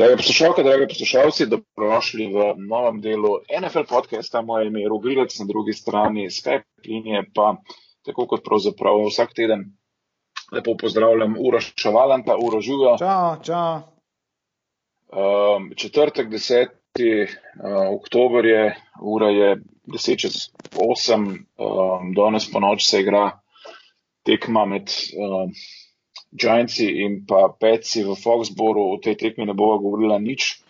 Drage poslušalke, drage poslušalci, dobrodošli v novem delu NFL podcasta. Moje ime je Rogrilec, na drugi strani Skype linije pa tako kot pravzaprav vsak teden lepo pozdravljam Uroš Čavalanta, Uro Žujo. Čau, čau. Um, četrtek, 10. Uh, oktober je, ura je 10 čez 8, um, danes po noč se igra tekma med. Um, Giantsi in pa Petsi v Foxboru v tej tekmi ne bova govorila nič.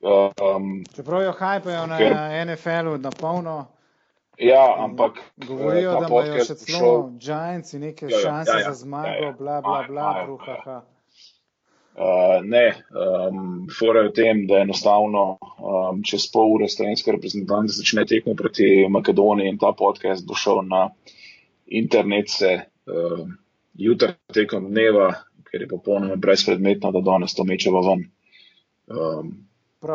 Um, Čeprav jo hajpajo na ker, NFL-u na polno. Ja, ampak. Govorijo, da imajo še celo Giantsi neke jo, jo, šanse ja, ja, za zmago, ja, ja. bla, bla, bla, bruhaha. Uh, ne, um, fora je v tem, da enostavno um, čez pol ure slovenske reprezentance začne tekmo proti Makedoniji in ta podcast bo šel na internet se. Um, jutra tekom dneva, ker je popolnoma brezpredmetno, da danes to mečemo ven. Um,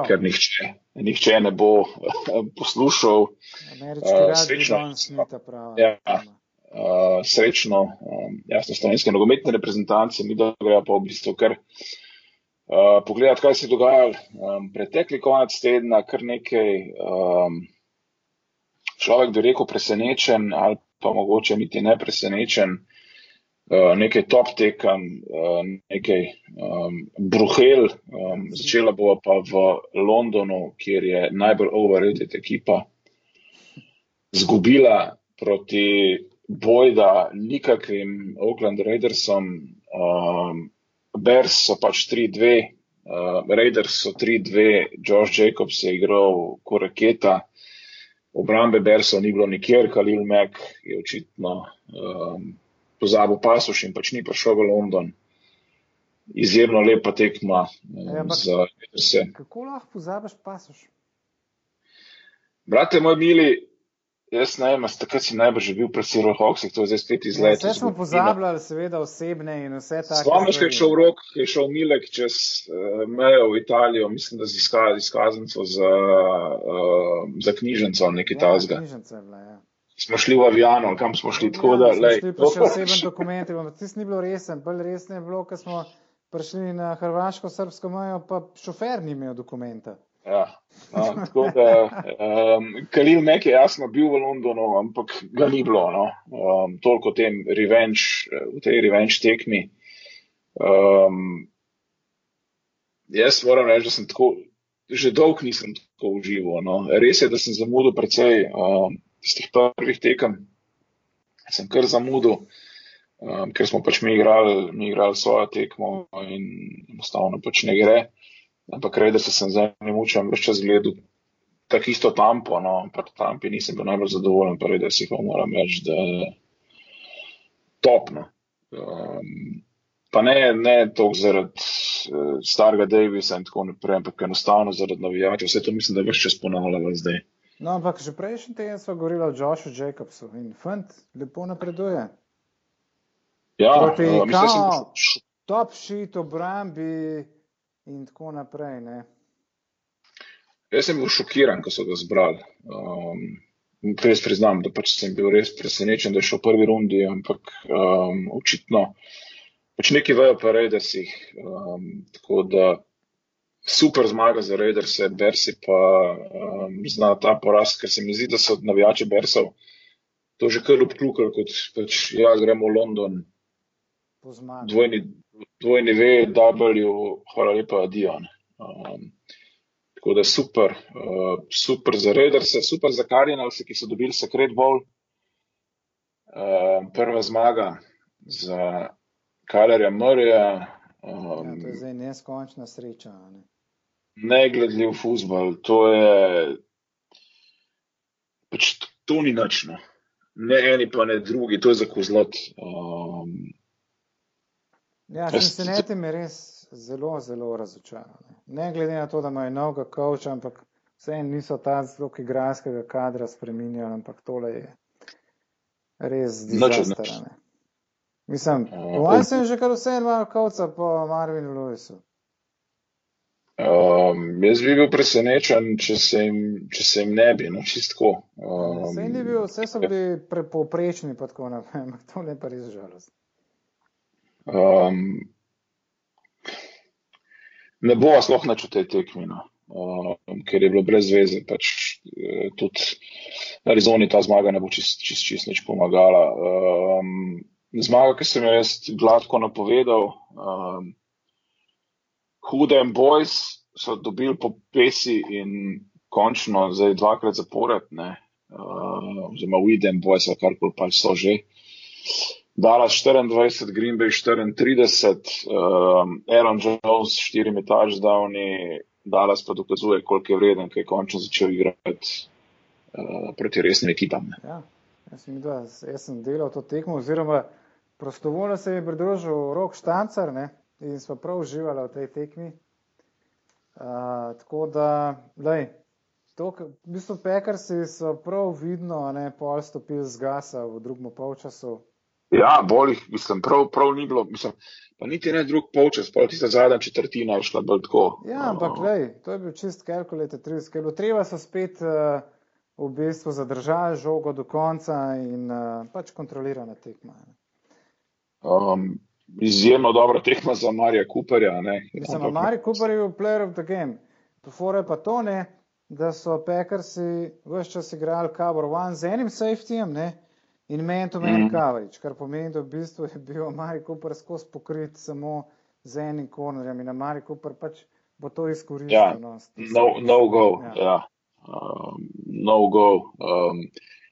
ker nihče, nihče ne bo poslušal. Uh, srečno, ja, uh, srečno, um, jasno, slovenske nogometne reprezentance, mi da grejo pa v bistvu kar. Uh, pogledati, kaj se je dogajalo. Um, pretekli konec tedna, kar nekaj um, človek bi rekel presenečen ali pa mogoče niti ne presenečen. Eh, nekaj top tekem, uh, nekaj um, bruhel, um, začela bo pa v Londonu, kjer je najbolj overrated ekipa, zgubila proti bojda nikakvim Oakland Raidersom. Um, Bears so pač 3-2, uh, Raiders so 3-2, Josh Jacobs je igral koreketa. Obrambe Bersov ni bilo nikjer, Kalil Mek je očitno um, pozabil pasoš in pač ni prišel v London. Izjemno lepa tekma ja, za vse. Kako lahko pozabiš pasoš? Brate, moj mili, jaz ne vem, takrat si najbrž bil pred Siro Hawks, to je zdaj spet izlet. Ja, vse smo pozabljali, seveda osebne in vse tako. Spomniš, kaj je šel v rok, kaj je šel Milek čez uh, mejo v Italijo, mislim, da z izkaznico za, uh, za knjižnico, nekaj ja, tazga. Knjižnice, ja smo šli v avion, kam smo šli. Tako, da, lej, šli pa še oseben dokument. Tisti ni bilo resen, bolj resno je bilo, ko smo prišli na hrvaško-srpsko mejo, pa šofer ni imel dokumenta. Ja, no, tako da, um, Kalil Mek je jasno bil v Londonu, ampak ga ni bilo, no. um, toliko tem revenge, v tej revenge tekmi. Um, jaz moram reči, da sem tako, že dolg nisem tako užival. No. Res je, da sem zamudil precej. Um, tistih prvih tekem, sem kar zamudil, um, ker smo pač mi igrali, mi igrali svojo tekmo in enostavno pač ne gre. Ampak rej, da se sem zdaj ne mučil, več čas gledal. Tako isto tampo, no, pa tampi nisem bil najbolj zadovoljen, pa rej, da si pa moram reči, da je topno. Um, pa ne, ne toliko zaradi uh, starega Davisa in tako naprej, ampak enostavno zaradi navijačev. Vse to mislim, da več čas ponavljamo zdaj. No, ampak že prejšnji teden smo govorili o Joshu Jacobsu in Fant lepo napreduje. Ja, Proti, uh, kao, sem... top shit, obrambi in tako naprej. Ne? Jaz sem bil šokiran, ko so ga zbrali. Um, res priznam, da pač sem bil res presenečen, da je šel v prvi rundi, ampak um, očitno pač neki vejo pa rej, da si jih. Um, tako da super zmaga za Raiders, Bersi pa um, zna ta poraz, ker se mi zdi, da so navijači Bersov to že kar obklukali, kot pač, ja, gremo v London. Dvojni, dvojni V, W, hvala lepa, Dion. Um, tako da super, uh, super za Raiders, super za Cardinals, ki so dobili Secret Bowl. Uh, prva zmaga za Kalerja Murraya. Um, ja, to je zdaj neskončna sreča. Ne? Negledljiv futbol, to je pač to ni nič. No. Ne eni, pa ne drugi, to je za kozlot. Um, ja, se ne tem res zelo, zelo razočaran. Ne glede na to, da imajo novega koča, ampak vse niso ta zelo igralskega kadra spremenjali, ampak tole je res dizaster. Mislim, uh, sem že kar vse imel koca po Marvinu Lewisu. Um, jaz bi bil presenečen, če se jim, če se jim ne bi, no čistko. Um, vse, bil, vse so bili prepoprečni, pa tako naprej, ampak to je pa res žalost. Um, ne bo sploh nič v tej tekmi, no. uh, ker je bilo brez veze. Pač, uh, tudi Arizoni ta zmaga ne bo čist, čist, čist nič pomagala. Um, zmaga, ki sem jo jaz gladko napovedal, um, Hude in Boys so dobili po pesi in končno zdaj dvakrat zapored, ne, uh, oziroma Hude in Boys, karkoli pa so že. Dallas 24, Green Bay 34, um, Aaron Jones s štirimi touchdowni, Dallas pa dokazuje, koliko je vreden, ker je končno začel igrati uh, proti resnim ekipam. Ja, jaz, sem videl, jaz sem delal to tekmo, oziroma prostovoljno se je pridružil rok štancar ne, in smo prav uživali v tej tekmi. Uh, tako da, lej, to, v bistvu pekarsi so prav vidno, ne, pol stopili z gasa v drugem polčasu. Ja, bolj, mislim, prav, prav ni bilo, mislim, pa niti ne drug polčas, pa tista zadnja četrtina je šla bolj tako. Ja, ampak, lej, to je bil čist kalkulate 30, ker bilo treba so spet uh, v bistvu zadržati žogo do konca in uh, pač kontrolirana tekma. Um, izjemno dobra tekma za Marija Cooperja. Mislim, ampak... Marija Cooper je bil player of the game. Tofore pa to ne, da so pekarsi vse čas igrali cover one z enim safetyjem, ne? in men to men mm. coverage, kar pomeni, da v bistvu je bil Mari Cooper skozi pokrit samo z enim kornerjem in na Mari Cooper pač bo to izkoristil. Ja, no, no, no go. Ja. Ja. Um, no go. Um,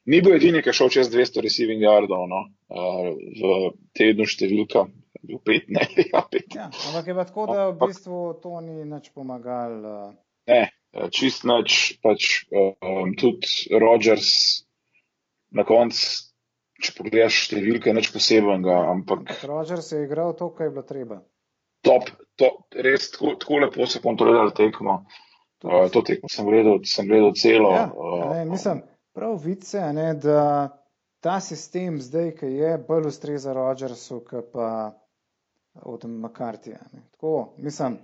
ni bil edini, ki je šel čez 200 receiving yardov no? uh, v tednu številka. Bil pet, ne, ja, pet. Ja, ampak je pa tako, da v bistvu to ni nič pomagal. Uh... Ne, čist nič, pač um, tudi Rogers na koncu če pogledaš številke, nič posebenega. Ampak Roger se je igral to, kar je bilo treba. Top, to, res tako, tako lepo se kontrolira tekmo. Uh, to tekmo sem gledal, sem gledal celo. Ja, ne, mislim, prav vice, ne, da ta sistem zdaj, ki je bolj ustreza Rogersu, kot pa od McCarthyja. Tako, mislim,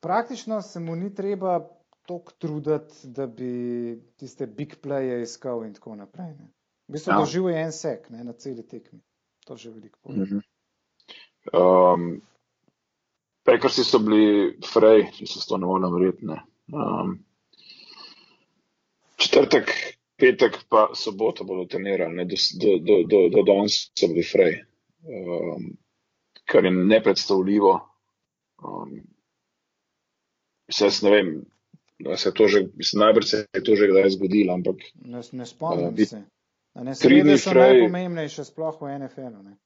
praktično se mu ni treba toliko truditi, da bi tiste big playe iskal in tako naprej. Ne. V bistvu ja. doživel je en sek ne, na celi tekmi. To že veliko pomeni. Mhm. Um, Pekarsi so bili frej, če se to ne morem verjeti. Um, četrtek, petek, pa sobota bodo trenirali, do, do, do, do, do danes so bili frej, um, kar je nepredstavljivo. Um, Jaz ne vem, da se to že, mislim, najbrž se je to že kdaj zgodilo, ampak. Ne, ne spomnim uh, se. Ne, Sredi so fraj, najpomembnejše, sploh v NFL-u.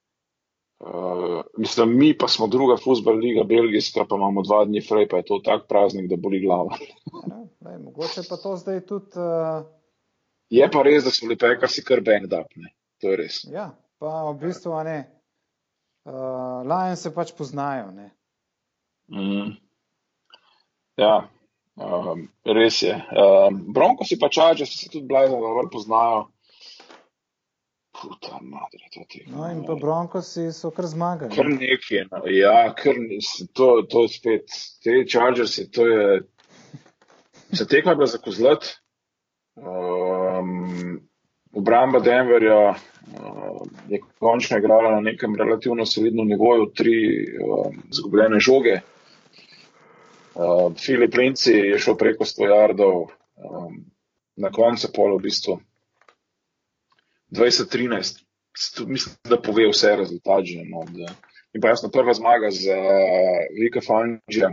Uh, mislim, mi pa smo druga futbol liga, belgijska, pa imamo dva dni fraj, pa je to tak praznik, da boli glava. ja, lej, mogoče pa to zdaj tudi. Uh... Je pa res, da so bili pekar si kar bang up, ne? to je res. Ja, pa v bistvu ne. Uh, Lion se pač poznajo. Mm. Ja, um, res je. Um, Bronko si pa čače, se tudi blajzo, da dobro poznajo. Puta madre, to ti. No, in pa Broncosi so kar zmagali. Kar nekaj, no. ja, kar to, to spet, te Chargersi, to je, se tekma bila za kozlet. Um, obramba Denverja uh, je končno igrala na nekem relativno solidnem nivoju, tri um, zgubljene žoge. Uh, Filip Linci je šel preko 100 jardov, na koncu polo v bistvu. 2013, mislim, da pove vse rezultate. No, in pa jasno, prva zmaga za Vika Fangija,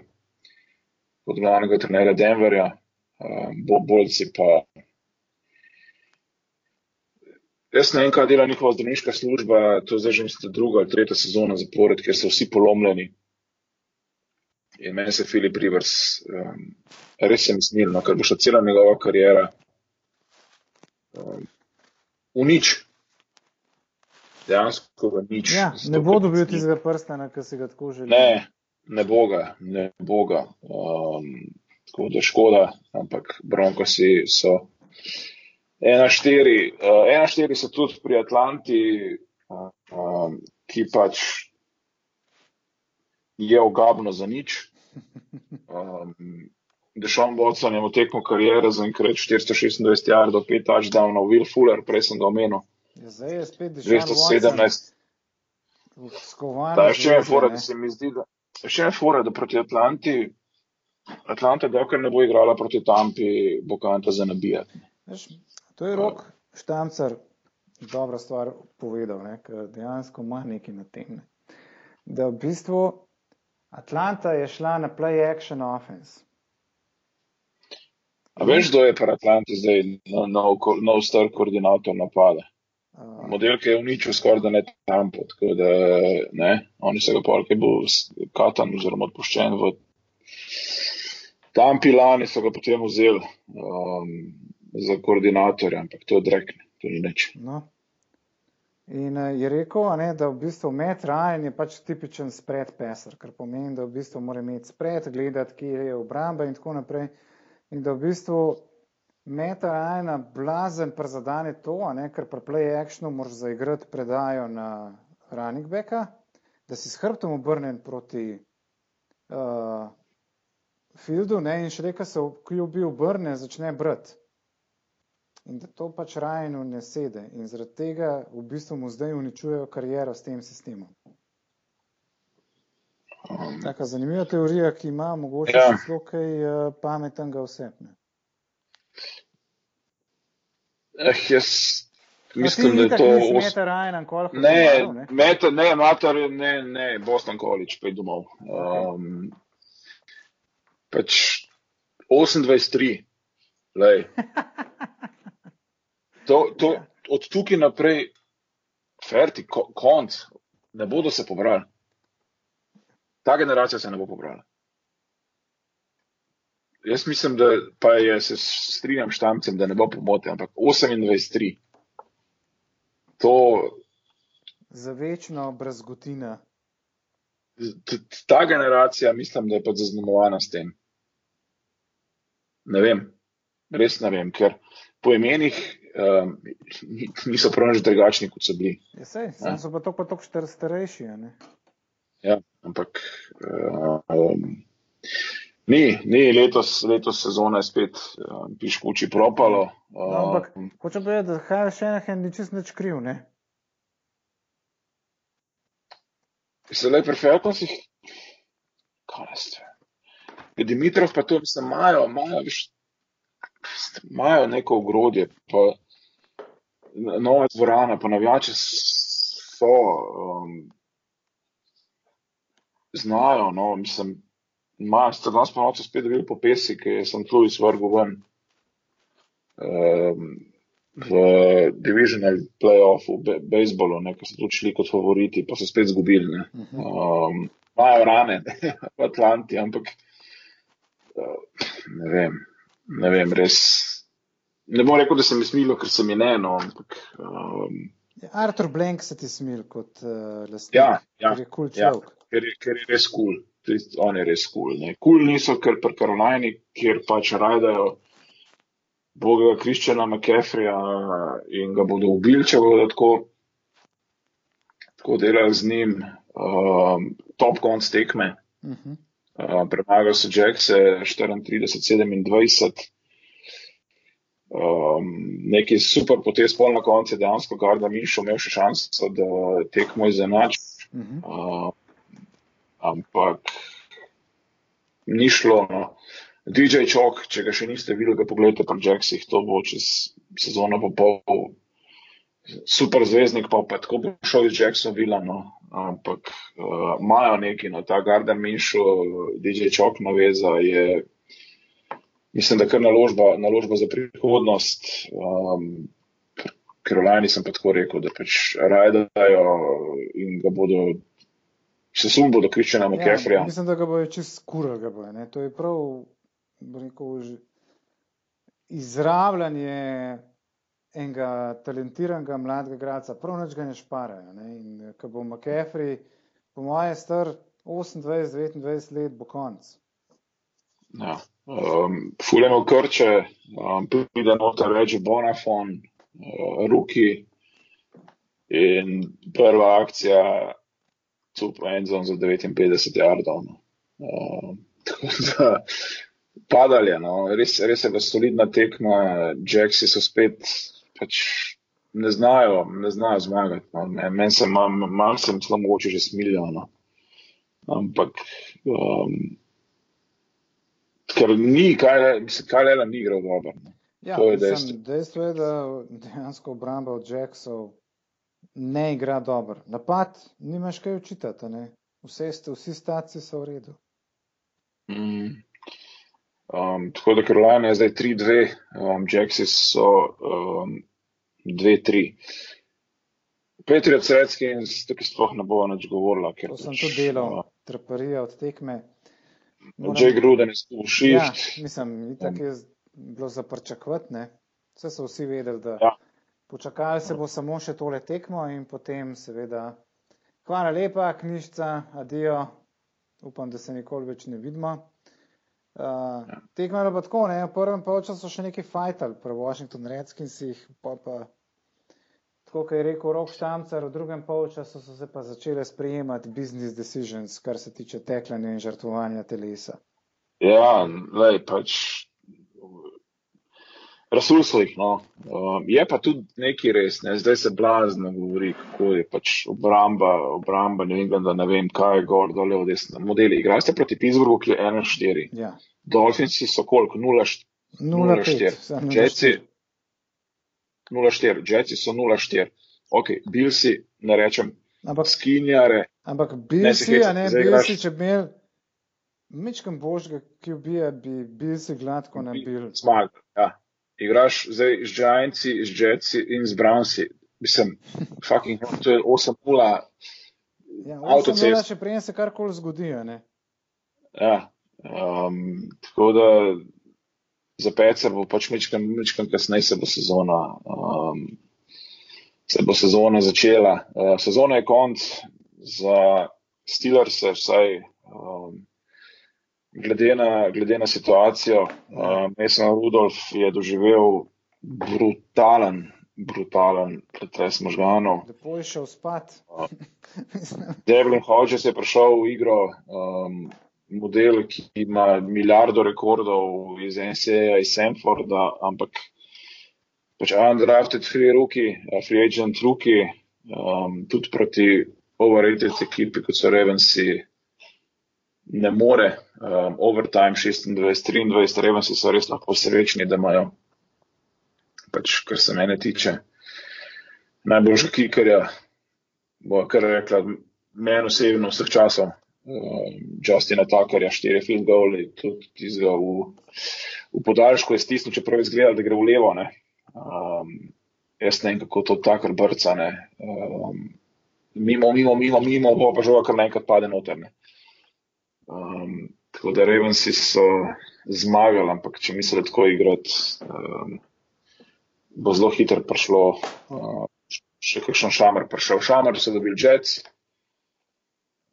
od glavnega trenerja Denverja, uh, Bolci pa. Jaz ne vem, kaj dela njihova zdravniška služba, to je zdaj že mislim, druga ali tretja sezona zapored, ker so vsi polomljeni. In meni se Filip Rivers um, res je mislil, ker bo šla cela njegova karijera. Um, v nič. Dejansko v nič. Ja, ne bo dobil tistega prsta, ki si ga tako želi. Ne, ne bo ga, ne bo ga. Um, tako da škoda, ampak Bronko si so. Ena štiri, uh, ena štiri so tudi pri Atlanti, uh, um, ki pač je ogabno za nič. Dešon Watson je v tekmo karijere za enkrat 426 jardov, 5 touchdownov, Will Fuller, prej sem ga omenil. Ja, zdaj je spet 217. Skovan. Da, še je fora, da se mi zdi, da še ne fora, da proti Atlanti, Atlanta, dokler ne bo igrala proti Tampi, bo kanta za nabijati. To je rok štamcar, dobra stvar povedal, ne, ker dejansko ima nekaj na tem. Ne. Da v bistvu Atlanta je šla na play action offense. A veš, kdo je pri Atlanti zdaj nov, nov, nov star koordinator napada? model, ki je uničil skoraj da ne tam, tako da ne, oni se ga polk je bil katan oziroma odpuščen v tam pilani, so ga potem vzeli um, za koordinatorja, ampak to je drekne, to ni nič. No. In uh, je rekel, ne, da v bistvu Matt Ryan je pač tipičen spred pesar, kar pomeni, da v bistvu mora imeti spred, gledati, kje je obramba in tako naprej. In da v bistvu Meta ena blazen prezadane to, ne, ker pri play actionu moraš zaigrati predajo na running backa, da si s hrbtom obrnen proti uh, fieldu ne, in še reka se, jo bi obrne, začne brati. In da to pač Rajnu ne sede. In zaradi tega v bistvu mu zdaj uničujejo kariero s tem sistemom. Taka zanimiva teorija, ki ima mogoče ja. celo kaj uh, pametnega osebne. Eh, jaz mislim, da je to. Meter Ryan, koliko ne, ne, meter, ne, mater, ne, ne, Boston College, pej domov. Um, pač 28-3, lej. To, to, od tukaj naprej, ferti, ko, konc, ne bodo se pobrali. Ta generacija se ne bo pobrala. Jaz mislim, da pa je, se strinjam s štamcem, da ne bo pomote, ampak 28-3. To. Za večno brazgotina. Ta generacija, mislim, da je pa zaznamovana s tem. Ne vem, res ne vem, ker po imenih um, niso prav nič drugačni, kot so bili. Sej, ja. so pa to pa tako starejši. Ja, ampak. Um, Ni, ni letos, letos sezona je spet uh, piškuči propalo. No, ampak hočem povedati, da Hajer še ena ni čist nič kriv, ne? Se le pri Falconsih, kaj je Dimitrov pa to, mislim, imajo, imajo, imajo neko ogrodje, pa nova dvorana, pa navijače so, um, znajo, no, mislim, Imajo ste danes pa noč spet dobili po pesi, ki sem tu izvrgel ven um, v divisional playoffu, be, bejzbolu, ki so tu šli kot favoriti, pa so spet zgubili. Ne. Um, imajo rane v Atlanti, ampak uh, ne vem, ne vem, res. Ne bom rekel, da se mi smilo, ker se mi ne, no, ampak. Um, Artur Blank se ti smil kot uh, lastnik. Ja, ja, ker je kul cool ja, ker, ker je res kul. Cool on je res kul. Cool, kul cool niso, ker pri Karolajni, kjer pač rajdajo Boga Kriščana McCaffreya in ga bodo ubili, če bodo tako, tako delali z njim. Um, top konc tekme. Uh -huh. Uh, Premagal so Jackse 34-27. Um, neki super potez pol na koncu, dejansko Garda Minšo imel še šanso, da tekmo izenači. Uh -huh. uh, ampak ni šlo. No. DJ Chok, če ga še niste videli, ga pogledajte pri Jacksih, to bo čez sezono pa pol. Super zvezdnik, pa pa tako bo šel iz Jacksonville, no. Ampak uh, imajo uh, neki, no, ta Gardner Minšo, DJ Chok naveza je, mislim, da kar naložba, naložba za prihodnost. Um, Ker v Lani sem pa tako rekel, da pač rajdajo in ga bodo se sum bodo kričali na Kefrija. Ja, mislim, da ga bojo čist skurali. Ga bojo, to je prav rekel, izravljanje enega talentiranega mladega gradca. Prav noč ga ne šparajo. Ne? In ko bo McCaffrey, po moje, star 28-29 let, bo konc. Ja. Um, Fuleno krče, um, pride noter reči Bonafon, uh, Ruki in prva akcija super enzon za 59 jardov. No. Uh, padali, no. res, res je pa solidna tekma, Jacksi so spet pač ne znajo, ne znajo zmagati. No. Meni se malo, mal sem celo mogoče že smilijo. No. ampak um, ker ni, kaj le, ni igral dobro. Ja, to je dejstvo. Dejstvo je, da dejansko obramba od Jacksov ne igra dobro. Napad, nimaš kaj učitati, vse ste, vsi staci so v redu. Mm. Um, tako da Karolina je zdaj 3-2, um, Jacksi so 2-3. Um, Petriot Sredski in tukaj sploh ne bo nič govorila. To sem pač, tudi delal, uh, traparija od tekme. Moram... Jay Gruden je sploh šift. Ja, mislim, itak je bilo zaprčakvat, ne. Vse so vsi vedeli, da ja. počakali se bo samo še tole tekmo in potem seveda. Hvala lepa, knjižca, adijo. Upam, da se nikoli več ne vidimo. Uh, ja. Tekmo je pa tako, ne. V prvem polčasu so še neki fajtali, prvo Washington Redskins jih, pa pa kot je rekel Rok Štamcar, v drugem polčasu so se pa začele sprejemati business decisions, kar se tiče teklanja in žrtvovanja telesa. Ja, lej, pač razsuslih, no. Um, je pa tudi neki res, ne, zdaj se blazno govori, kako je pač obramba, obramba, ne vem, da ne vem, kaj je gor, dole, v desno. Modeli, igrate proti Pittsburghu, ki je 1-4. Ja. Dolfinci so koliko? 0-4. Jetsi, 0-4, Jetsi so 0-4. Ok, bil si, ne rečem, ampak skinjare. Ampak bil si, a ne, bil si, če bi imel mečkam božga, ki ubija, bi bil si gladko na bil. Zmag, ja. Igraš zdaj z Giantsi, z Jetsi in z Brownsi. Mislim, fucking, to je 8-0. Ja, 8-0, če prijem se karkoli zgodi, ne. Ja, um, tako da za Pecer bo pač mečkam, mečkam kasneje se bo sezona, um, se bo sezona začela. Uh, sezona je konc za Steelers, vsaj um, glede, na, glede na situacijo. Uh, Mason Rudolf je doživel brutalen, brutalen pretres možganov. Lepo je šel spat. Uh, Devlin Hodges je prišel v igro. Um, model, ki ima milijardo rekordov iz NCA, iz Sanforda, ampak pač undrafted free rookie, free agent rookie, um, tudi proti overrated ekipi, kot so Ravensi, ne more. Um, overtime 26-23, Ravensi so res lahko srečni, da imajo, pač, kar se mene tiče, najboljša kikarja, bo kar rekla, meni osebno vseh časov uh, Justina Takarja, štiri field goal, tudi tizga v, v podaljšku je stisnil, čeprav je izgledal, da gre v levo. Um, jaz ne vem, kako to Takar brca. Um, mimo, mimo, mimo, mimo, bo pa žoga kar nekaj pade noter. Um, tako da Ravensi so zmagali, ampak če mislijo tako igrati, um, bo zelo hitro prišlo. Uh, Še kakšen šamer prišel. Šamer so dobili Jets,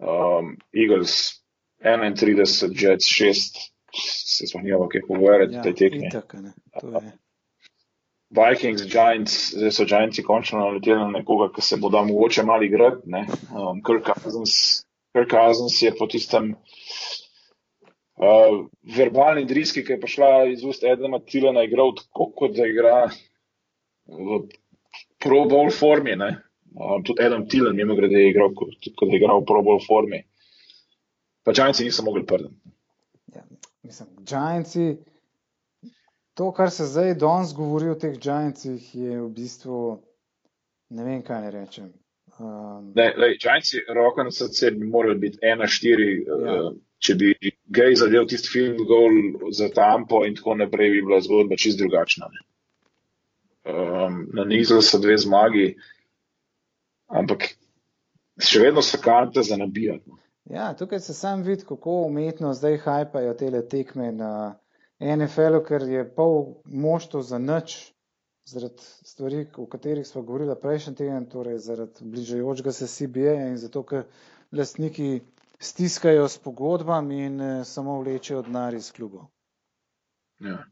um, Eagles 31, Jets 6, se smo njima kaj pogovarjati, ja, tej tekmi. Vikings, Giants, zdaj so Giantsi končno naleteli na nekoga, ki se bo da mogoče mali igrati. Um, Kirk Cousins je po tistem uh, verbalni driski, ki je prišla iz ust Edema Tilena, igral tako, kot da igra v Pro Bowl formi. Ne? Um, tudi Adam Tilen, mimo grede, je igral, kot, kot je igral v probol formi. Pa Giantsi niso mogli prden. Ja, mislim, Giantsi, to, kar se zdaj danes govori o teh Giantsih, je v bistvu, ne vem, kaj ne rečem. Um, ne, lej, Giantsi, roko na srce, bi morali biti ena štiri. Ja. Uh, če bi gej zadev tisti film gol za tampo in tako naprej, bi bila zgodba čist drugačna. Um, na nizu so dve zmagi ampak še vedno so karte za nabijati. No. Ja, tukaj se sam vidi, kako umetno zdaj hajpajo te tekme na NFL-u, ker je pol moštvo za nič, zaradi stvari, o katerih smo govorili prejšnji teden, torej zaradi bližajočega se CBA in zato, ker lastniki stiskajo s pogodbami in eh, samo vlečejo denar iz klubov. Ja.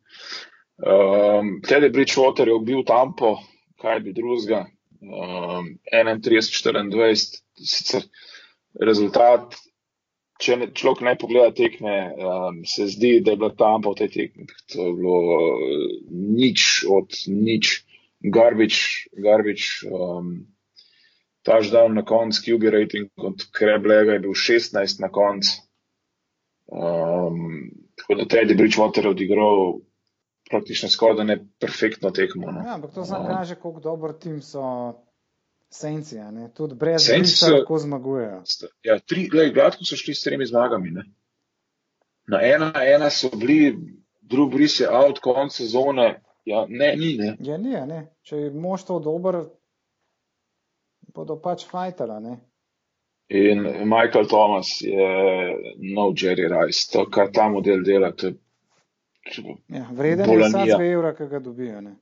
Um, Teddy Bridgewater je bil tampo, kaj bi drugega, um, 31-24, sicer rezultat. Če ne, človek ne pogleda tekme, um, se zdi, da je bila tam po tej tekmi. To je bilo uh, nič od nič, garbič, garbič um, touchdown na koncu, QB rating od Kreblega je bil 16 na koncu. Um, tako da Teddy Bridgewater odigral praktično skoraj ne perfektno tekmo. No. Ja, ampak to samo kaže, koliko dober tim so senci, tudi brez tega, kako zmagujejo. Ja, tri, gledaj, gladko so šli s tremi zmagami. Ne. Na ena, ena so bili, drugi bris je out, konc sezone. Ja, ne, ni. Ne. Ja, ni, ne. Če je moštvo dober, bodo pač fajtala. In Michael Thomas je nov Jerry Rice, to, kar ta model dela. To, ja, vreden je vsak evra, ki ga dobijo. Ne?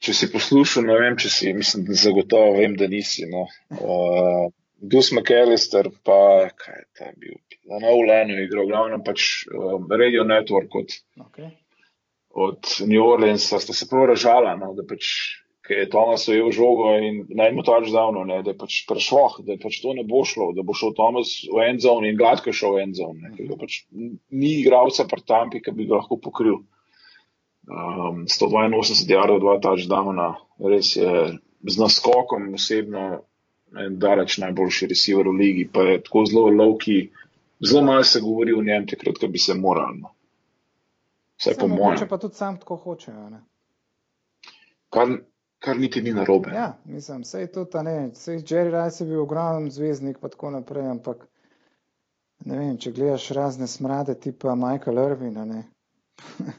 Če si poslušal, ne vem, če si, mislim, zagotovo vem, da nisi. No. Uh, Dus McAllister, pa kaj je ta bil? Na Novlenu je igral, glavno pač um, Radio Network od, okay. od New Orleansa, sta se prav ražala, no, da pač ki je Tomas ujel žogo in naj mu tač davno, ne, da je pač prešloh, da pač to ne bo šlo, da bo šel Tomas v en zon in gladko šel v en zon. Pač ni igralca pred tampi, ki bi ga lahko pokril. Um, 182 jardov, dva tač davna, res je z naskokom osebno en daleč najboljši receiver v ligi, pa je tako zelo lovki, zelo malo se govori o njem, takrat, ko bi se morali. No. Vse po mojem. Če pa tudi sam tako hočejo. Kar, kar niti ni narobe. Ja, mislim, je to, ne, vse je Jerry Rice je bil ogromen zvezdnik, pa tako naprej, ampak ne vem, če gledaš razne smrade tipa Michael Irvin, ne.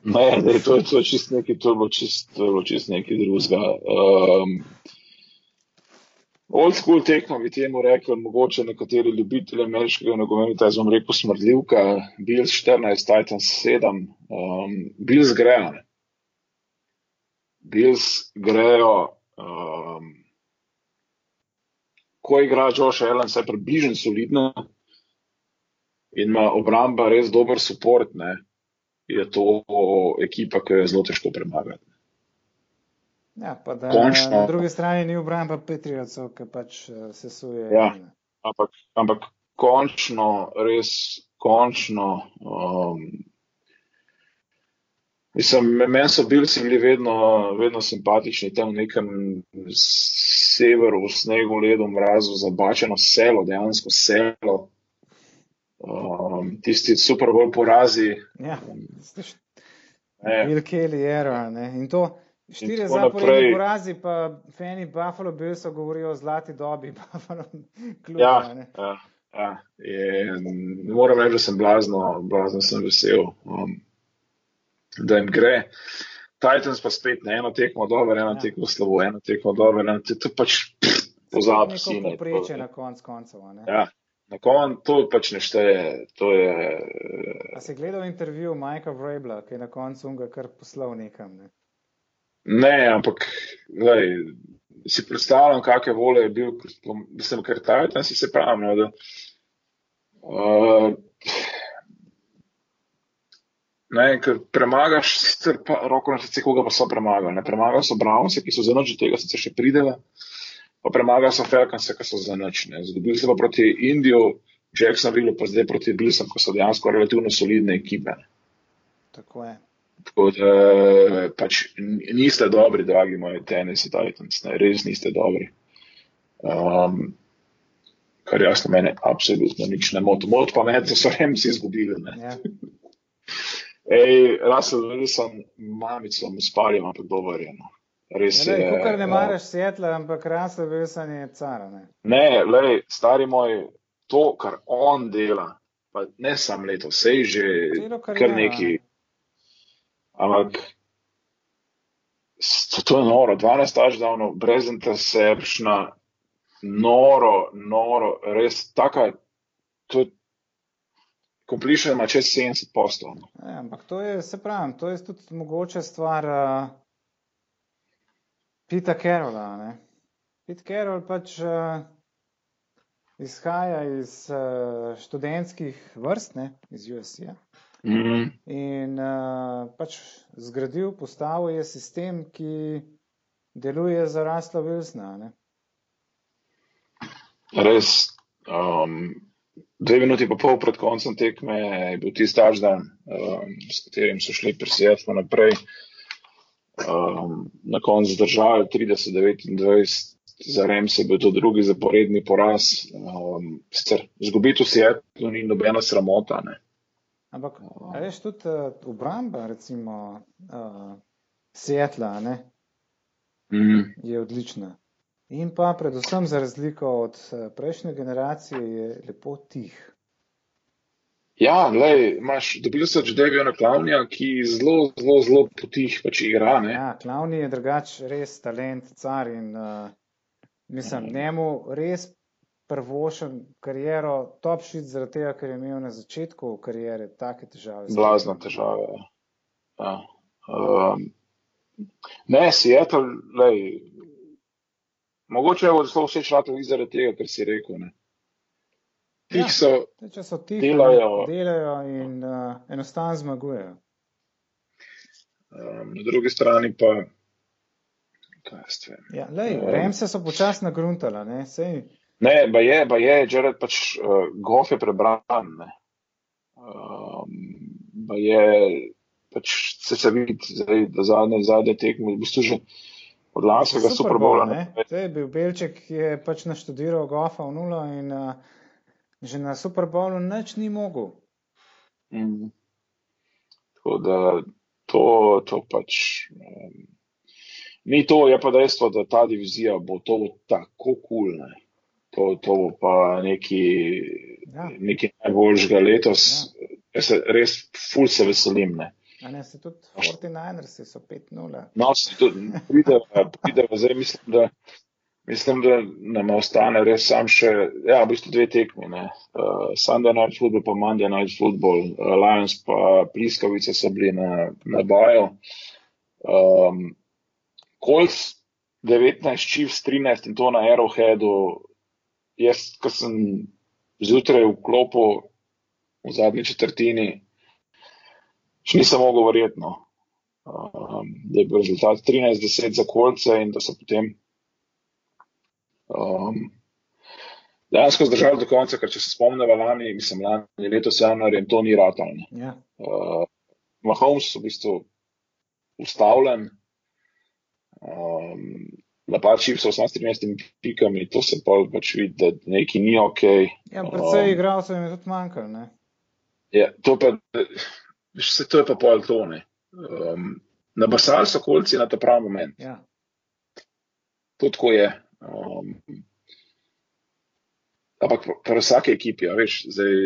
Ne, ne, to je to čist nekaj, to je bilo čist, to je bilo čist nekaj drugega. Um, Old school tekmo bi temu rekel, mogoče nekateri ljubitelji ameriškega nogometa, jaz bom rekel smrdljivka, Bills 14, Titans 7, um, Bills grejo. Bills grejo, um, ko igra Josh Allen, se približen solidno in ima obramba res dober ne, je to ekipa, ki jo je zelo težko premagati. Ja, pa da Končno, na drugi strani ni obramba Petriocov, ki pač uh, se suje. Ja, ampak, ampak končno, res končno. Um, Mislim, meni so bili vedno, vedno simpatični tam v nekem severu, v snegu, ledu, mrazu, zabačeno selo, dejansko selo. Um, tisti super bolj porazi. Ja, Bill Kelly era, ne. In to štiri zaporedne porazi, pa Fanny Buffalo Billso govorijo o zlati dobi Buffalo kluba. Ja, ne. ja, ja. Je, moram reči, da sem blazno, blazno sem vesel. Um, da jim gre. Titans pa spet ne eno tekmo dobro, eno ja. tekmo slabo, eno tekmo dobro, eno tekmo pač pozabi. To je poprečje na konc koncev. Ja, na koncu to pač ne šteje. Je. A si gledal intervju Majka Vrabla, ki je na koncu ga kar poslal nekam? Ne, ne ampak gledaj, si predstavljam, kakšne vole je bil, mislim, ker Titans si se pravim. No, da, uh, Ne, ker premagaš, sicer pa roko na srce, koga pa so premagali. Ne premagajo so Brownse, ki so za noč od tega sicer še pridele, pa premagajo so Falconse, ki so za noč. Zgodili se pa proti Indiju, Jacksonville, pa zdaj proti Bilsom, ko so dejansko relativno solidne ekipe. Tako je. Tako da pač niste dobri, dragi moji tenisi Titans, ne, res niste dobri. Um, kar jasno mene absolutno nič ne moti. Mot pa me, da so Remsi izgubili. Ja. Ej, Russell Wilson, mamico, mu spalim, ampak dober je. No. Res ja, je. Ne, kar ne ja. maraš svetla, ampak Russell Wilson je car. Ne, ne lej, stari moj, to, kar on dela, pa ne sam leto, sej že kar neki. Ampak to, to je noro, 12 taž davno, brez interceptiona, noro, noro, res taka, to je completion ima čez 70 postov. Ja, ampak to je, se pravi, to je tudi mogoče stvar uh, Pita Carola. Pit Carol pač uh, izhaja iz uh, študentskih vrst, ne, iz USC-ja. Mm -hmm. In uh, pač zgradil, postavil je sistem, ki deluje za Rasla Wilsona. Res. Um, dve minuti pa pol pred koncem tekme je bil tisti taždan, um, s katerim so šli presijatno naprej. Um, na koncu zdržali 30-29, za Rems je bil to drugi zaporedni poraz. Um, Zgubiti v Seattlu ni nobena sramota. Ne. Ampak, veš, tudi uh, obramba, recimo, uh, Seattla, mm. je odlična. In pa, predvsem, za razliko od uh, prejšnje generacije, je lepo tih. Ja, lej, imaš, dobil si že devijo na klavnija, ki zelo, zelo, zelo potih pač igra. Ne? Ja, klavni je drugač res talent, car in uh, mislim, mm. njemu res prvošen kariero, top shit, zaradi tega, ker je imel na začetku karijere take težave. Blazne težave. Ja. Um, ne, Seattle, lej, mogoče je zelo všeč šatel zaradi tega, ker si rekel. Ne. Tih ja, so, če so tiho, delajo, delajo in uh, enostavno zmagujejo. Um, na drugi strani pa. Ja, lej, um, Remse so počasno nagruntala, ne? Sej, Ne, pa je, pa je, Jared pač uh, gof je prebran. Um, pa je, pač se se vidi, zdaj, da zadnje, zadnje tekme, v bistvu že od lanskega Superbola. Super bil Belček, ki je pač naštudiral gofa v nulo in uh, že na Superbolu nič ni mogel. Mm. Tako da to, to pač. Um, Ni to, je pa dejstvo, da ta divizija bo to tako kul. Cool, to, to bo pa neki, ja. neki najboljšega letos. Ja. Jaz se res ful se veselim. Ne. A ne, se tudi 49ers so 5-0. No, se tudi prideva, zdaj mislim, da. Mislim, da nam ostane res sam še, ja, v bistvu dve tekmi. Uh, Sunday Night Football, pa Monday Night Football, uh, Lions pa Pliskavice so bili na, na boju. Um, Colts 19, Chiefs 13 in to na Arrowheadu, jaz, ko sem zjutraj v klopu v zadnji četrtini, še nisem mogel verjetno, um, da je bil rezultat 13-10 za kolce in da so potem um, dejansko zdržali do konca, ker če se spomnimo lani, mislim, lani letos januar in to ni ratalno. Ja. Uh, Mahomes v bistvu ustavljen. Um, napad čipsov s 13 pikami, to se pa pač vidi, da nekaj ni ok. Ja, predvsej um, igralcev jim je tudi manjkalo, ne? Ja, to pa, vse to je pa pol tone. Um, na basal so kolci na ta pravi moment. Ja. To tako je. Um, ampak pri vsaki ekipi, ja, veš, zdaj,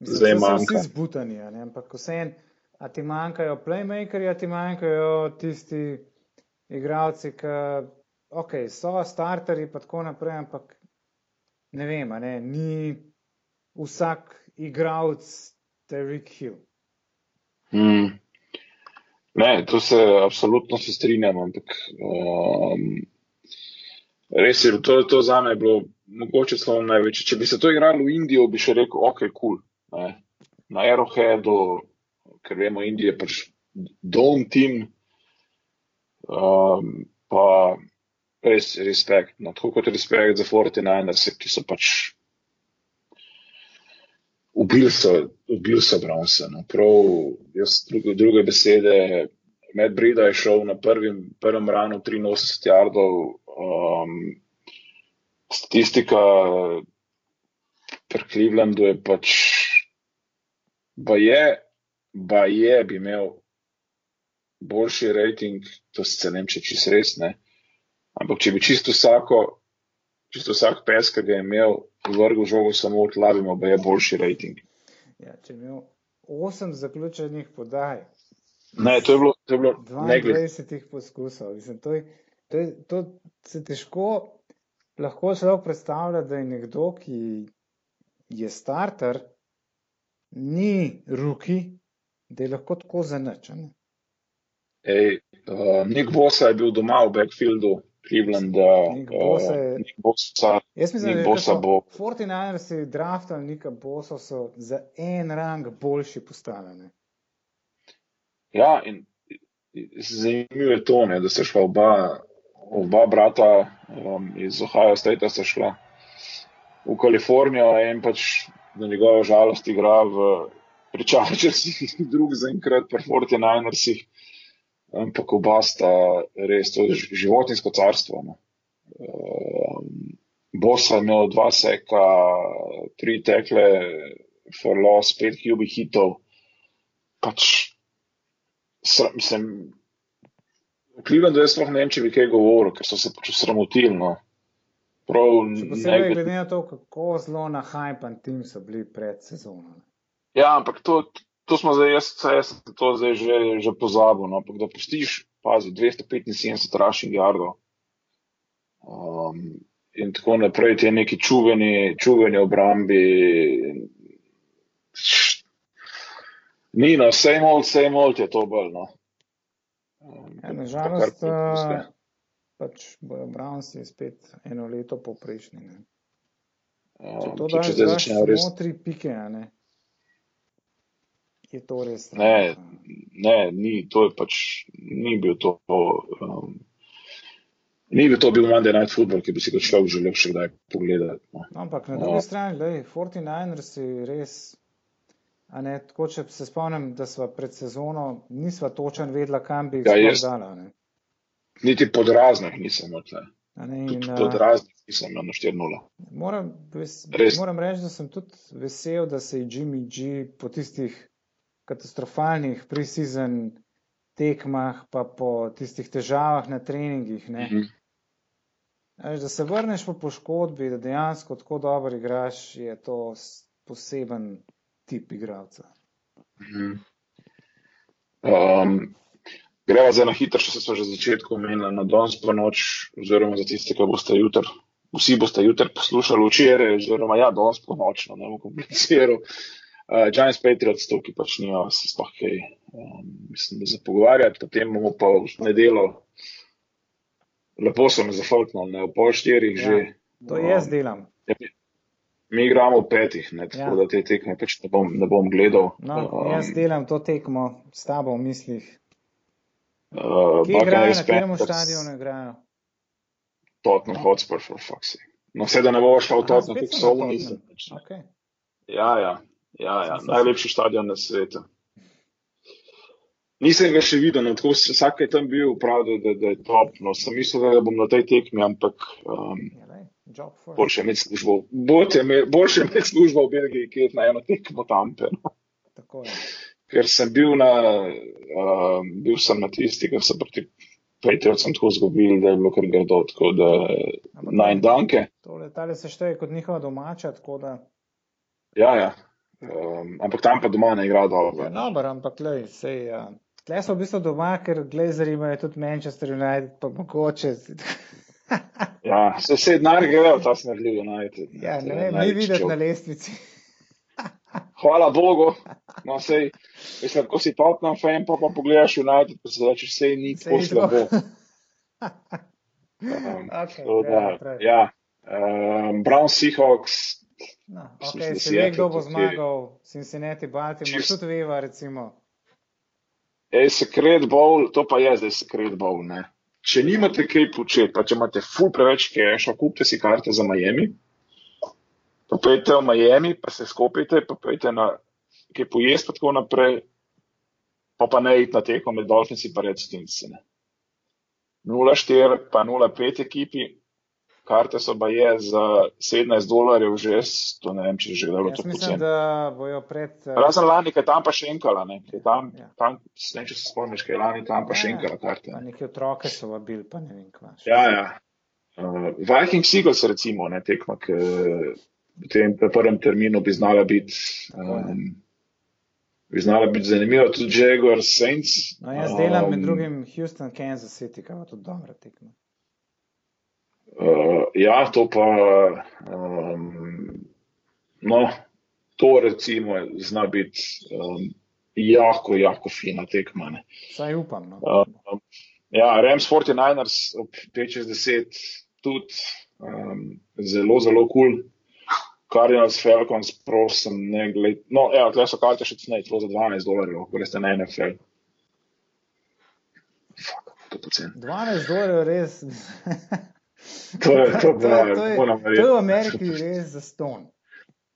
zdaj manjka. Vsi zbutani, ja, ne? ampak vse en, a ti manjkajo playmakeri, a ti manjkajo tisti igravci, ki ok, so starteri in tako naprej, ampak ne vem, ne, ni vsak igralec Derek Hill. Hmm. Ne, to se absolutno se strinjam, ampak um, res je, to, to za me bilo mogoče celo največje. Če bi se to igralo v Indijo, bi še rekel, ok, kul. Cool, Na Aeroheadu, ker vemo, Indija je pač dom tim, um, pa res respekt. No, tako kot respekt za 49ers, ki so pač ubili so, ubil so Bronsa. No. Prav, jaz druge, druge besede, Med Brida je šel na prvim, prvem ranu 83 jardov. Um, statistika pri Clevelandu je pač, ba je, ba je, bi imel boljši rating, to se ne vem, če čist res ne. Ampak če bi čisto vsako, čisto vsak pes, ki ga je imel, vrgel žogo samo tla, bi imel je boljši rating. Ja, če je imel osem zaključenih podaj. Ne, to je bilo, to je bilo 22 poskusov. Mislim, to, je, to, je, to se težko lahko človek predstavlja, da je nekdo, ki je starter, ni ruki, da je lahko tako zanačen. Ej, uh, Nik Bosa je bil doma v backfieldu, Cleveland, Nik Bosa. Uh, Nik Bosa Jaz mislim, Nik da Bosa bo. 49ersi draftali Nika Bosa so za en rang boljši postavljeni. Ja, in zanimivo je to, ne, da se šla oba, oba brata um, iz Ohio State sta šla v Kalifornijo in pač na njegovo žalost igra v pričačasih drug zaenkrat pri 49ersih ampak oba sta res to životinsko carstvo. No. Um, Bosa je imel dva seka, tri tekle, for loss, pet kubih hitov. Pač, mislim, v Clevelandu jaz sploh ne vem, če bi kaj govoril, ker so se pač sramotili. No. Prav, ne glede na to, kako zelo na hajpan tim so bili pred sezono. Ja, ampak to, to smo zdaj, jaz, jaz to zdaj že, že pozabil. No. Da pustiš, pazi, 275 rushing yardov. Um, in tako naprej, ti neki čuveni, čuveni obrambi. Ni, no, vse imel, vse imel, je to bolj. No. Um, ja, Nažalost, uh, pač bojo Brownsi spet eno leto poprejšnji. Um, to, da zdaj začnejo res. Samo tri pike, ne? Je to res? Ne, ne, ni, to je pač, ni bil to. Um, Ni bi to bil Monday Night Football, ki bi si ga človek želel še kdaj pogledati. No. Ampak na drugi no. strani, lej, 49ers si res, a ne, tako če se spomnim, da sva pred sezono, nisva točen vedla, kam bi jih ja, dala. Ne. Niti pod raznih nisem odle. Pod raznih nisem na 4-0. Moram, moram reči, da sem tudi vesel, da se je Jimmy G po tistih katastrofalnih pre-season tekmah, pa po tistih težavah na treningih. Mm -hmm. Eš, da se vrneš po poškodbi, da dejansko tako dobro igraš, je to poseben tip igralca. -hmm. um, greva za eno hitro, še se smo že začetku omenili na danes po noč, oziroma za tiste, ki boste jutri. Vsi boste jutri poslušali včeraj, oziroma ja, danes po noč, no, ne bom kompliciral. Uh, Giants Patriots, to, ki pač nijo se sploh kaj, um, mislim, da se pogovarjati, potem bomo pa v nedelo, lepo sem zafalknil, ne v pol štirih ja, že. To um, jaz delam. Ja, mi igramo v petih, ne, tako ja. da te tekme pač ne bom, ne bom gledal. No, um, jaz delam to tekmo s tabo v mislih. Uh, Kje igrajo, na katerem stadionu igrajo? Tottenham Hotspur, for fuck's sake. No, vse da ne bo šel v Tottenham, kot so oni. Okay. Ja, ja. Ja, ja, najlepši stadion na svetu. Nisem ga še videl, no, tako vsak je tam bil, pravi, da, da je top. No, sem mislil, da bom na tej tekmi, ampak um, boljše imeti službo. Boljše imeti službo v Belgiji, ki je na eno tekmo tam. No. Ker sem bil na, um, bil sem na tisti, ker sem proti Patriotom tako zgubil, da je bilo kar grdo, tako da naj danke. Tole, tale se šteje kot njihova domača, tako da. Ja, ja. Um, ampak tam pa doma ne igra dobro. Ja, no, ampak lej, sej, ja. tle so v bistvu doma, ker glezari imajo tudi Manchester United, pa mogoče. ja, se vse denar grejo, ta smo naredili United. Ja, ne vem, ni videti na lestvici. Hvala Bogu. No, sej, mislim, ko si Tottenham fan, pa pa pogledaš United, pa se reče, vse ni tako slabo. um, okay, da, ja, um, Brown Seahawks, No, okay, se ve, kdo bo zmagal, Cincinnati, Baltimore, Chiefs. tudi Veva, recimo. Ej, sekret bowl, to pa je zdaj sekret bowl, ne. Če nimate kaj početi, pa če imate ful preveč keša, kupite si karte za Miami, pa pojete v Miami, pa se skopite, pa pojete na kaj pojesti, pa tako naprej, pa pa ne iti na teko med Dolphinsi pa Red Stinci, ne. 0-4 pa 0-5 ekipi, karte so pa je za 17 dolarjev že, to ne vem, če že gledalo to poceni. Mislim, da bojo pred. Uh... Razen lani, kaj tam pa še enkala, ne, kaj tam, ja. tam, ne, če se spomniš, kaj lani tam pa ja, še enkala karte. Pa neki otroke so vabili, pa ne vem, kva. Ja, ja. Uh, Viking Seagulls recimo, ne, tekma, k v tem prvem terminu bi znala biti. Um, Bi znala biti zanimiva tudi Jaguar Saints. No, jaz delam um, med drugim Houston, Kansas City, kaj pa tudi dobra tekma. Uh, ja, to pa, um, no, to recimo zna biti um, jako, jako fina tekma. Saj upam. No. Uh, ja, Rams 49ers ob 5-10 tudi um, zelo, zelo kul. Cool. Cardinals Falcons, prosim, ne gled. No, ja, tukaj so karte še cene, to za 12 dolarjev, ko ste na NFL. Fuck, to pocen. 12 dolarjev res. To je, to, to, to, to, je, to je v Ameriki res za ston.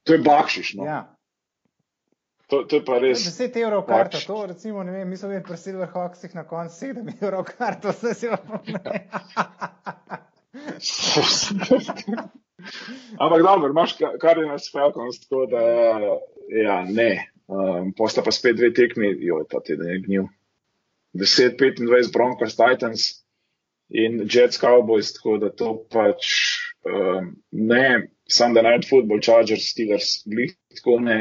To je bakšiš. No? Ja. To, to je pa res. 10 evrov karta, bakšiš. to recimo, ne vem, mi smo imeli pri Silver Hawksih na koncu 7 evrov karta, vse si vam pomeni. Ampak dobro, imaš kar je nas Falcons, tako da ja, ne. Um, Posta pa spet dve tekmi, jo, ta teden je gnil. 10-25 Broncos Titans in Jets Cowboys, tako da to pač um, ne, Sunday Night Football, Chargers, Steelers, glih tako ne.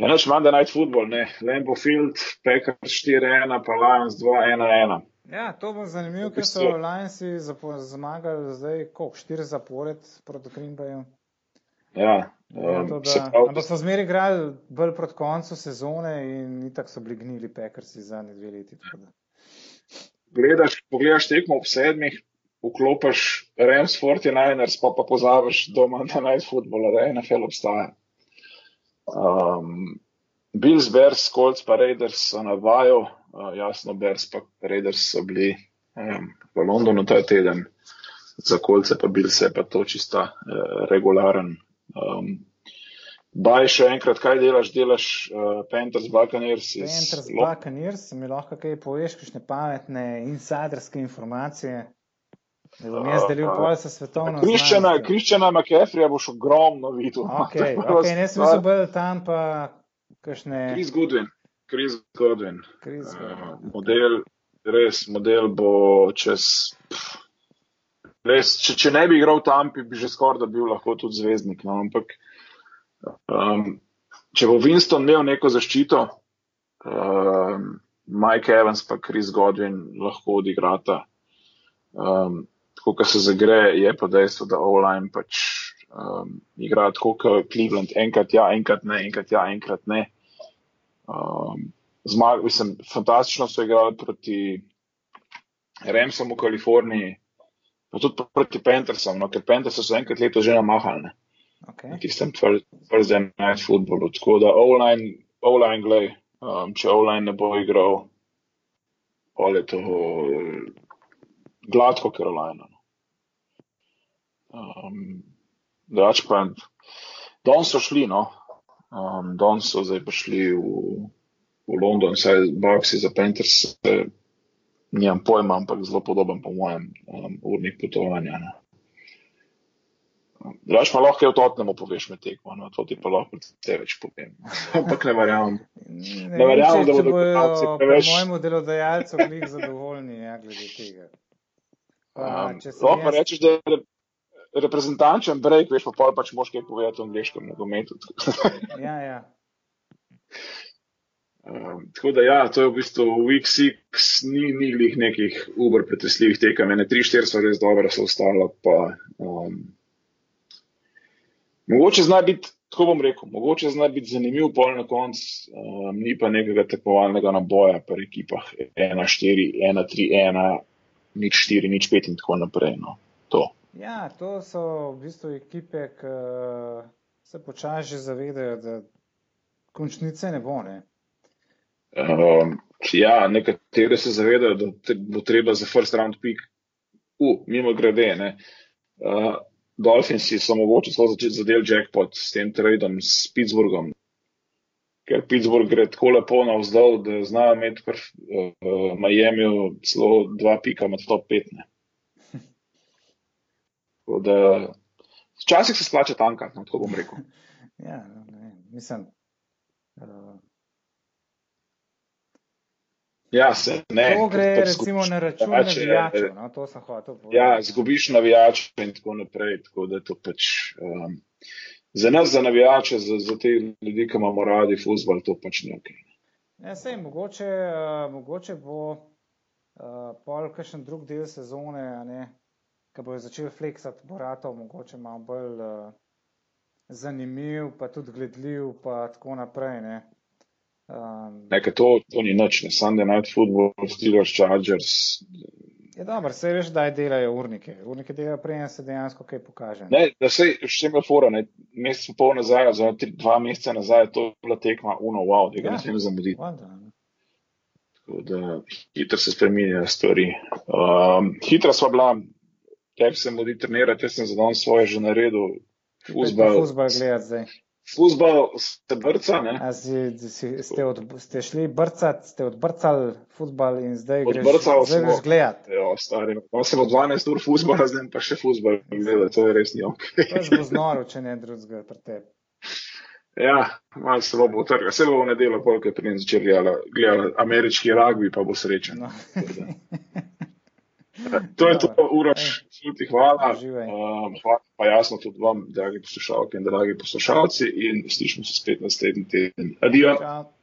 Ja, noč Monday Night Football, ne. Lambo Field, Packers 4-1, pa Lions 2-1-1. Ja, to bo zanimivo, ker so Lionsi zmagali zdaj, koliko, štiri zapored proti Krimbaju. Ja, um, to, da, prav, ampak so zmeri igrali bolj proti koncu sezone in itak so bili gnili Packersi za ne dve leti. Gledaš, pogledaš tekmo ob sedmih, vklopiš Rams 49ers, pa pa pozabiš doma na Night Football, da je NFL obstaja. Um, Bills, Bears, Colts pa Raiders so na vaju. Uh, jasno, Bears pa Raiders so bili um, v Londonu ta teden, za kolce pa bil se pa to čista uh, regularen. Um, Baj še enkrat, kaj delaš? Delaš uh, Panthers, Buccaneers? Panthers, Buccaneers, mi lahko kaj poveš, kakšne pametne insiderske informacije. Da bom jaz delil pol sa svetovno. Kriščana McAfrija boš ogromno videl. Ok, okay ne sem mislil, da tam pa kakšne. Chris Goodwin. Chris Godwin. Chris uh, model, res, model bo čez. Res, če, če ne bi igral tam, bi že skoraj da bil lahko tudi zvezdnik. No, ampak um, če bo Winston imel neko zaščito, um, Mike Evans pa Chris Godwin lahko odigrata. Um, tako, kar se zagre, je pa dejstvo, da online pač um, igra tako, kot Cleveland. Enkrat ja, enkrat ne, enkrat ja, enkrat ne. Um, zmag, mislim, fantastično so igrali proti Remsom v Kaliforniji, pa tudi proti Pantersom, no, ker Pantersom so enkrat leto že namahalne. Okay. Na tistem Thursday night footballu. Tako da online, online glej, um, če online ne bo igral, pol je to gladko Carolina. No. Um, Drugač pa, don so šli, no, Um, Danes so zdaj prišli v, v London, saj boxi za Panthers, eh, nimam pojma, ampak zelo podoben po mojem um, urnik potovanja. Ne. Drugač pa lahko je v Tottenhamu poveš med tekmo, no, to ti pa lahko te več povem. ampak ne verjamem. Ne, ne verjamem, da bodo gledalci preveč. Po mojemu delodajalcu bili zadovoljni, ja, glede tega. Pa, um, lahko jaz... rečeš, da reprezentančen break, veš pa pol pač moš kaj povedati o angliškem nogometu. ja, ja. Um, tako da ja, to je v bistvu week six, ni niglih nekih uber pretresljivih tekem, ene tri, štiri so res dobre, so ostala pa. Um, mogoče zna biti, tako bom rekel, mogoče zna biti zanimiv pol na konc, um, ni pa nekega tekmovalnega naboja pri ekipah 1-4, 1-3, 1, nič 4, nič 5 in tako naprej. No. To. Ja, to so v bistvu ekipe, ki se počasi zavedajo, da končnice ne bo. Ne? Um, ja, nekatere se zavedajo, da te bo treba za first round pick, uh, mimo grede. Uh, Dolphinsi so mogoče celo začeti zadel jackpot s tem tradom s Pittsburghom, ker Pittsburgh gre tako lepo navzdol, da znajo imeti v uh, Miami celo dva pika med top 15. Včasih se splača tanka, no, tako bom rekel. ja, no, ne, mislim. Uh, ja, se ne. To gre recimo na račun navijačev, no, to sem hotel povedati. Ja, zgubiš navijače in tako naprej, tako da to pač. Um, za nas, za navijače, za, za te ljudi, ki imamo radi futbol, to pač ni ok. Ja, sej, mogoče, uh, mogoče bo uh, pol kakšen drug del sezone, a ne, ki bo začel fleksati, bo ratov mogoče malo bolj uh, zanimiv, pa tudi gledljiv, pa tako naprej. Ne? Um, Nekaj to, to ni noč, ne Sunday night football, Steelers, Chargers. Je dobro, se veš, da delajo urnike. Urnike delajo prej, se dejansko kaj pokaže. Ne, da se še ima fora, ne, mesec pol nazaj, za tri, dva meseca nazaj, to je bila tekma, uno, wow, tega ja, ne smem zamuditi. Tako da hitro se spreminjajo stvari. Um, hitra sva bila, tebi se modi trenirati, jaz sem za dan svoje že naredil. Fuzbal. Fuzbal gledati zdaj. Fusbal ste brca, ne? A si, si, ste, od, ste šli brcat, ste odbrcali futbal in zdaj greš, Odbrcal zdaj smo. greš gledat. Jo, stari, no, sem od 12 ur fusbala, zdaj pa še fusbal gleda, to je res ni ok. Pač bo znoro, če ne drugega pri tebi. Ja, malo se bo utrgal. Se bo v nedeljo, polk je pri njem začel gledati, gledati ameriški rugby, pa bo srečen. No. To je to, Dobro. Uroš, ti hvala. Um, hvala pa jasno tudi vam, dragi poslušalke in dragi poslušalci, in slišimo se spet naslednji teden. Adijo. Čau.